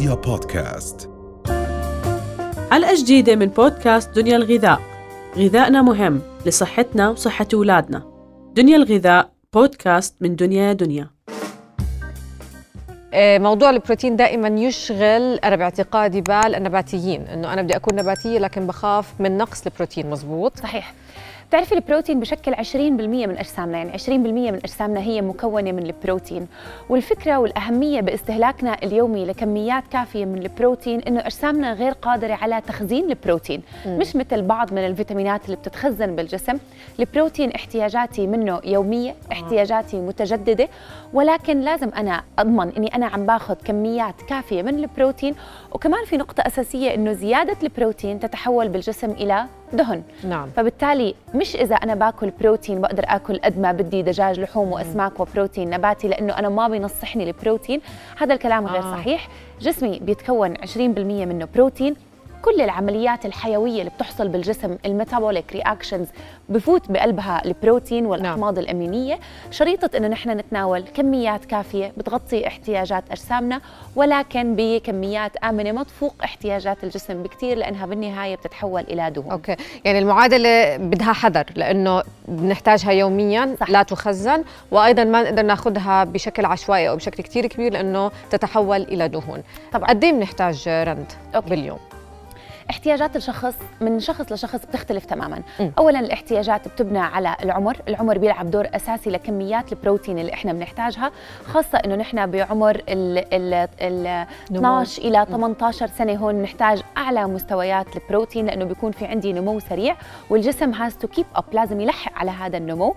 رؤيا بودكاست. حلقة جديدة من بودكاست دنيا الغذاء. غذائنا مهم لصحتنا وصحة أولادنا. دنيا الغذاء بودكاست من دنيا دنيا. آه، موضوع البروتين دائما يشغل أنا باعتقادي بال النباتيين إنه أنا بدي أكون نباتية لكن بخاف من نقص البروتين مزبوط؟ صحيح. بتعرفي البروتين بشكل 20% من أجسامنا يعني 20% من أجسامنا هي مكونة من البروتين. والفكرة والأهمية باستهلاكنا اليومي لكميات كافية من البروتين إنه أجسامنا غير قادرة على تخزين البروتين. م. مش مثل بعض من الفيتامينات اللي بتتخزن بالجسم. البروتين احتياجاتي منه يومية احتياجاتي متجددة. ولكن لازم أنا أضمن إني أنا عم باخذ كميات كافية من البروتين وكمان في نقطة أساسية إنه زيادة البروتين تتحول بالجسم إلى دهن. نعم. فبالتالي مش إذا أنا باكل بروتين بقدر آكل قد ما بدي دجاج لحوم وأسماك وبروتين نباتي لأنه أنا ما بينصحني البروتين. هذا الكلام غير آه. صحيح. جسمي بيتكون 20% منه بروتين كل العمليات الحيوية اللي بتحصل بالجسم ال metabolic reactions بفوت بقلبها البروتين والأحماض نعم. الأمينية شريطة إنه نحن نتناول كميات كافية بتغطي احتياجات أجسامنا ولكن بكميات آمنة ما تفوق احتياجات الجسم بكثير لأنها بالنهاية بتتحول إلى دهون okay يعني المعادلة بدها حذر لأنه بنحتاجها يوميا صح. لا تخزن وأيضا ما نقدر ناخذها بشكل عشوائي أو بشكل كثير كبير لأنه تتحول إلى دهون طبعا قد إيه بنحتاج رند أوكي. باليوم احتياجات الشخص من شخص لشخص بتختلف تماما. م. اولا الاحتياجات بتبنى على العمر. العمر بيلعب دور أساسي لكميات البروتين اللي إحنا بنحتاجها خاصة إنه نحن بعمر ال ال ال 12 إلى 18 سنة هون نحتاج أعلى مستويات البروتين لأنه بيكون في عندي نمو سريع والجسم has to keep up لازم يلحق على هذا النمو.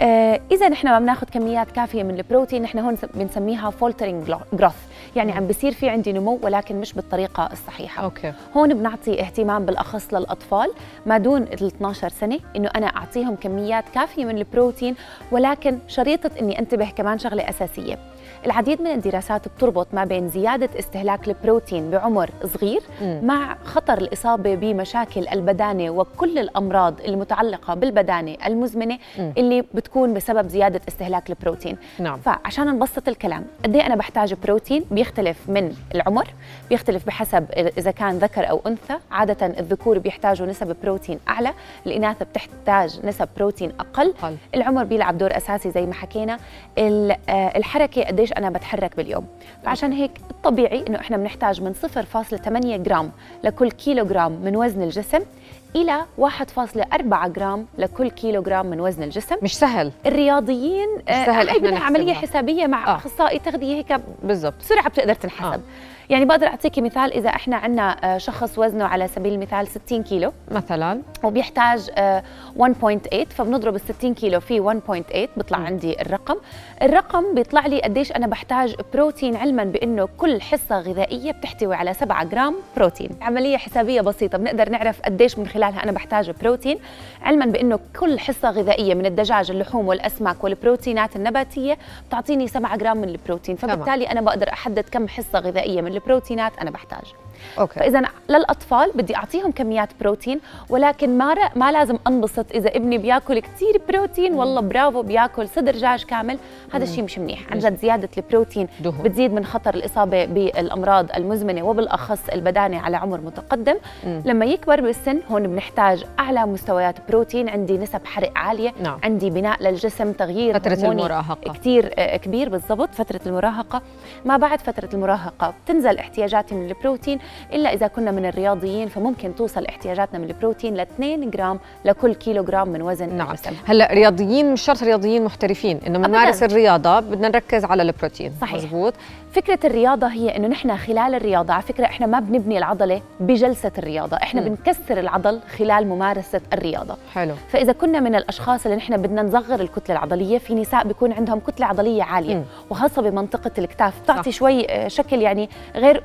آه إذا نحن ما بناخذ كميات كافية من البروتين نحن هون بنسميها faltering growth يعني عم بصير في عندي نمو ولكن مش بالطريقة الصحيحة. أوكي. هون بنعطي اهتمام بالأخص للأطفال ما دون ال 12 سنة إنه أنا أعطيهم كميات كافية من البروتين ولكن شريطة إني أنتبه كمان شغلة أساسية العديد من الدراسات بتربط ما بين زيادة استهلاك البروتين بعمر صغير م. مع خطر الإصابة بمشاكل البدانة وكل الأمراض المتعلقة بالبدانة المزمنة م. اللي بتكون بسبب زيادة استهلاك البروتين نعم فعشان نبسط الكلام قد إيه أنا بحتاج بروتين بيختلف من العمر بيختلف بحسب إذا كان ذكر أو عادة الذكور بيحتاجوا نسب بروتين أعلى الإناث بتحتاج نسب بروتين أقل قل. العمر بيلعب دور أساسي زي ما حكينا آه، الحركة قديش أنا بتحرك باليوم فعشان هيك الطبيعي إنه إحنا بنحتاج من 0.8 جرام لكل كيلو جرام من وزن الجسم إلى 1.4 جرام لكل كيلو جرام من وزن الجسم مش سهل الرياضيين مش سهل آه، إحنا بدها عملية. حسابية مع آه. أخصائي تغذية هيك بالضبط بسرعة بتقدر تنحسب آه. آه. يعني بقدر أعطيكي مثال إذا إحنا عندنا شخص وزنه على سبيل المثال 60 كيلو. مثلا. وبيحتاج آه، 1.8 فبنضرب ال 60 كيلو في 1.8 بيطلع عندي الرقم. الرقم بيطلع لي قديش أنا بحتاج بروتين علما بإنه كل حصة غذائية بتحتوي على 7 جرام بروتين. عملية حسابية بسيطة بنقدر نعرف قديش من خلالها أنا بحتاج بروتين علما بإنه كل حصة غذائية من الدجاج اللحوم والأسماك والبروتينات النباتية بتعطيني 7 جرام من البروتين. فبالتالي أنا بقدر أحدد كم حصة غذائية من البروتينات أنا بحتاج أوكي. فإذا للأطفال بدي أعطيهم كميات بروتين ولكن ما ر- ما لازم أنبسط إذا ابني بياكل كثير بروتين والله برافو بياكل صدر دجاج كامل. هذا الشيء مش منيح. عن جد زيادة البروتين دهون. بتزيد من خطر الإصابة بالأمراض المزمنة وبالأخص البدانة على عمر متقدم. مم. لما يكبر بالسن هون بنحتاج أعلى مستويات بروتين. عندي نسب حرق عالية. نعم. عندي بناء للجسم تغيير فترة هرموني المراهقة. كثير آه، كبير بالضبط. فترة المراهقة. ما بعد فترة المراهقة بتنزل احتياجاتي من البروتين. إلا إذا كنا من الرياضيين فممكن توصل احتياجاتنا من البروتين ل 2 جرام لكل كيلو جرام من وزن نعم الجسم هلا رياضيين مش شرط رياضيين محترفين إنه بنمارس الرياضة بدنا نركز على البروتين صحيح. مزبوط فكرة الرياضة هي إنه نحن خلال الرياضة على فكرة إحنا ما بنبني العضلة بجلسة الرياضة، إحنا مم. بنكسر العضل خلال ممارسة الرياضة. حلو فإذا كنا من الأشخاص اللي نحن بدنا نصغر الكتلة العضلية، في نساء بيكون عندهم كتلة عضلية عالية مم. وخاصة بمنطقة الكتاف، بتعطي. شوي آه، شكل يعني غير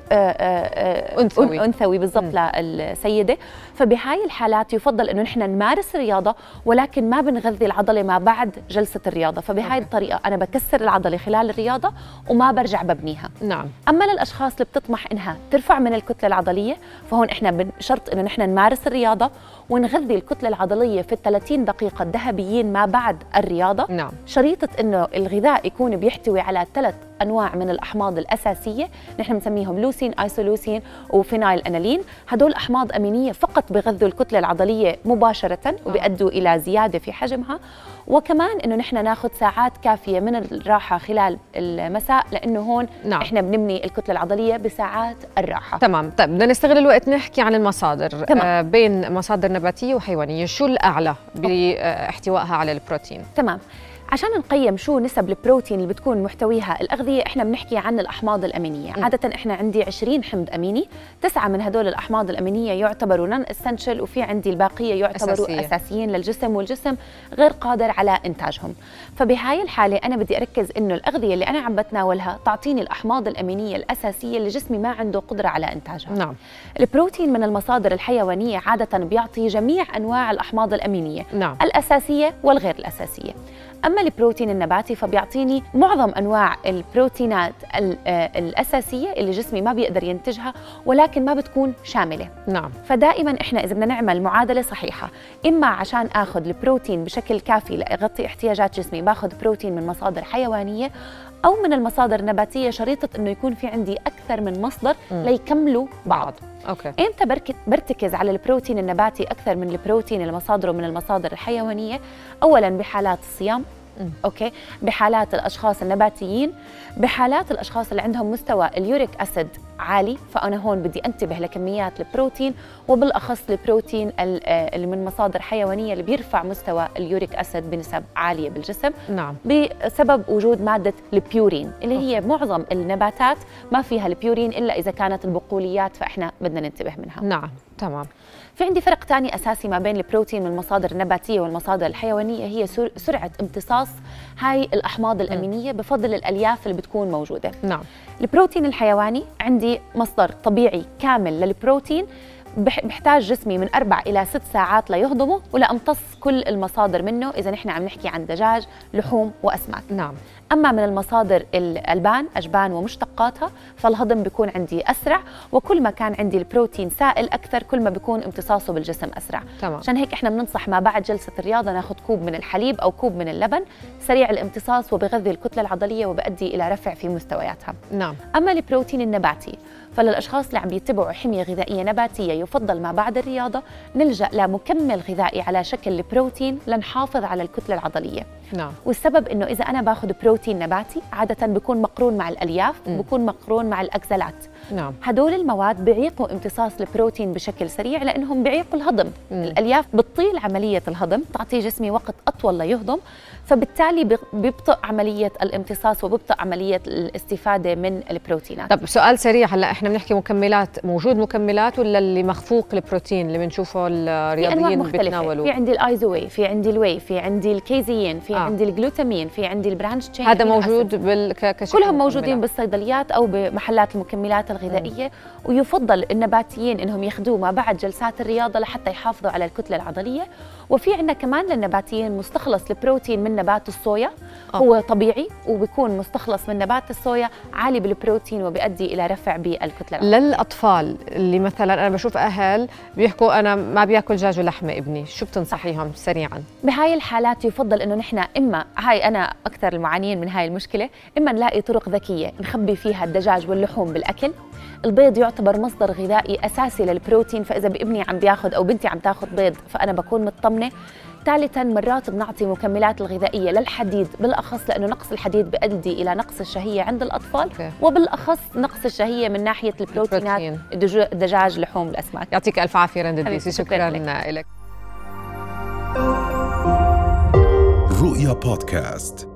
أنثوي. أن- أنثوي بالضبط للسيدة، فبهاي الحالات يفضل إنه نحن نمارس رياضة ولكن ما بنغذي العضلة ما بعد جلسة الرياضة، فبهاي أوكي. الطريقة أنا بكسر العضلة خلال الرياضة وما برجع ببنيها. نعم. أما للأشخاص اللي بتطمح إنها ترفع من الكتلة العضلية فهون إحنا بن- شرط إنه نحن نمارس الرياضة ونغذي الكتلة العضلية في ال 30 دقيقة الذهبيين ما بعد الرياضة. نعم. شريطة إنه الغذاء يكون بيحتوي على ثلاث أنواع من الأحماض الأساسية. نحن بنسميهم لوسين آيسولوسين وفينايل أنالين. هدول أحماض أمينية فقط بغذوا الكتلة العضلية مباشرة وبيؤدوا إلى زيادة في حجمها. وكمان إنه نحن ناخذ ساعات كافية من الراحة خلال المساء لأنه هون نعم. إحنا بنبني الكتلة العضلية بساعات الراحة. تمام. طيب بدنا نستغل الوقت نحكي عن المصادر. تمام. آه بين مصادر نباتية وحيوانية شو الأعلى باحتوائها على البروتين؟ تمام. عشان نقيم شو نسب البروتين اللي بتكون محتويها الأغذية إحنا بنحكي عن الأحماض الأمينية م. عادة إحنا عندي 20 حمض أميني تسعة من هدول الأحماض الأمينية يعتبروا نون اسينشال وفي عندي الباقية يعتبروا أساسية. أساسيين للجسم والجسم غير قادر على إنتاجهم فبهاي الحالة أنا بدي أركز إنه الأغذية اللي أنا عم بتناولها تعطيني الأحماض الأمينية الأساسية اللي جسمي ما عنده قدرة على إنتاجها نعم. البروتين من المصادر الحيوانية عادة بيعطي جميع أنواع الأحماض الأمينية نعم. الأساسية والغير الأساسية أما البروتين النباتي فبيعطيني معظم أنواع البروتينات آه، الأساسية اللي جسمي ما بيقدر ينتجها ولكن ما بتكون شاملة. نعم. فدائما إحنا إذا بدنا نعمل معادلة صحيحة إما عشان آخذ البروتين بشكل كافي لأغطي احتياجات جسمي باخذ بروتين من مصادر حيوانية أو من المصادر النباتية شريطة إنه يكون في عندي أكثر من مصدر م. ليكملوا بعض. أوكي. إمتى برتكز على البروتين النباتي أكثر من البروتين اللي مصادره من المصادر الحيوانية؟ اولا بحالات الصيام أوكي. بحالات الأشخاص النباتيين بحالات الأشخاص اللي عندهم مستوى ال uric acid عالي فأنا هون بدي أنتبه لكميات البروتين وبالأخص البروتين آه، اللي من مصادر حيوانية اللي بيرفع مستوى ال uric acid بنسب عالية بالجسم. نعم. بسبب وجود مادة البيورين اللي هي معظم النباتات ما فيها البيورين إلا إذا كانت البقوليات فإحنا بدنا ننتبه منها. نعم. تمام. في عندي فرق ثاني أساسي ما بين البروتين من المصادر النباتية والمصادر الحيوانية هي سرعة امتصاص هاي الأحماض الأمينية بفضل الألياف اللي بتكون موجودة. نعم. البروتين الحيواني عندي مصدر طبيعي كامل للبروتين بحتاج جسمي من أربع إلى ست ساعات ليهضمه ولأمتص كل المصادر منه إذا نحن عم نحكي عن دجاج لحوم وأسماك. نعم. أما من المصادر الألبان أجبان ومشتقاتها فالهضم بيكون عندي أسرع وكل ما كان عندي البروتين سائل أكثر كل ما بيكون امتصاصه بالجسم أسرع تمام. عشان هيك إحنا بننصح ما بعد جلسة الرياضة ناخذ كوب من الحليب أو كوب من اللبن سريع الامتصاص وبغذي الكتلة العضلية وبؤدي إلى رفع في مستوياتها نعم. أما البروتين النباتي فللأشخاص اللي عم يتبعوا حمية غذائية نباتية يفضل ما بعد الرياضة نلجأ لمكمل غذائي على شكل البروتين لنحافظ على الكتلة العضلية نعم. والسبب إنه إذا أنا باخذ بروتين نباتي عادة بيكون مقرون مع الألياف م. بيكون مقرون مع الاكزلات نعم. هدول المواد بيعيقوا امتصاص البروتين بشكل سريع لأنهم بيعيقوا الهضم م. الألياف بتطيل عملية الهضم تعطي جسمي وقت أطول ليهضم فبالتالي بيبطئ عملية الامتصاص وبيبطئ عملية الاستفادة من البروتينات طب سؤال سريع هلأ إحنا بنحكي مكملات موجود مكملات ولا اللي مخفوق البروتين اللي بنشوفه الرياضيين بيتناولوا في عندي ال iso whey في عندي ال whey في عندي الكيزيين في آه. عندي الجلوتامين في عندي ال branched chain هذا موجود كلهم موجودين بالصيدليات أو بمحلات المكملات الغذائية. ويفضل النباتيين إنهم ياخذوه ما بعد جلسات الرياضة لحتى يحافظوا على الكتلة العضلية وفي عندنا كمان للنباتيين مستخلص البروتين من نبات الصويا. هو طبيعي وبيكون مستخلص من نبات الصويا عالي بالبروتين وبيؤدي إلى رفع بالكتلة. للأطفال اللي مثلا أنا بشوف أهل بيحكوا أنا ما بياكل دجاج ولحمة ابني شو بتنصحيهم سريعا؟ بهاي الحالات يفضل إنه نحن إما هاي أنا أكثر المعانين من هاي المشكلة إما نلاقي طرق ذكية نخبي فيها الدجاج واللحوم بالأكل. البيض يعتبر مصدر غذائي أساسي للبروتين فإذا بابني عم بياخذ أو بنتي عم تاخذ بيض فأنا بكون مطمنة. ثالثا مرات بنعطي مكملات الغذائية للحديد بالأخص لأنه نقص الحديد بيؤدي إلى نقص الشهية عند الأطفال okay. وبالأخص نقص الشهية من ناحية البروتينات الدجاج لحوم الأسماك. يعطيك ألف عافية رند الديسي شكرا لك. رؤيا بودكاست.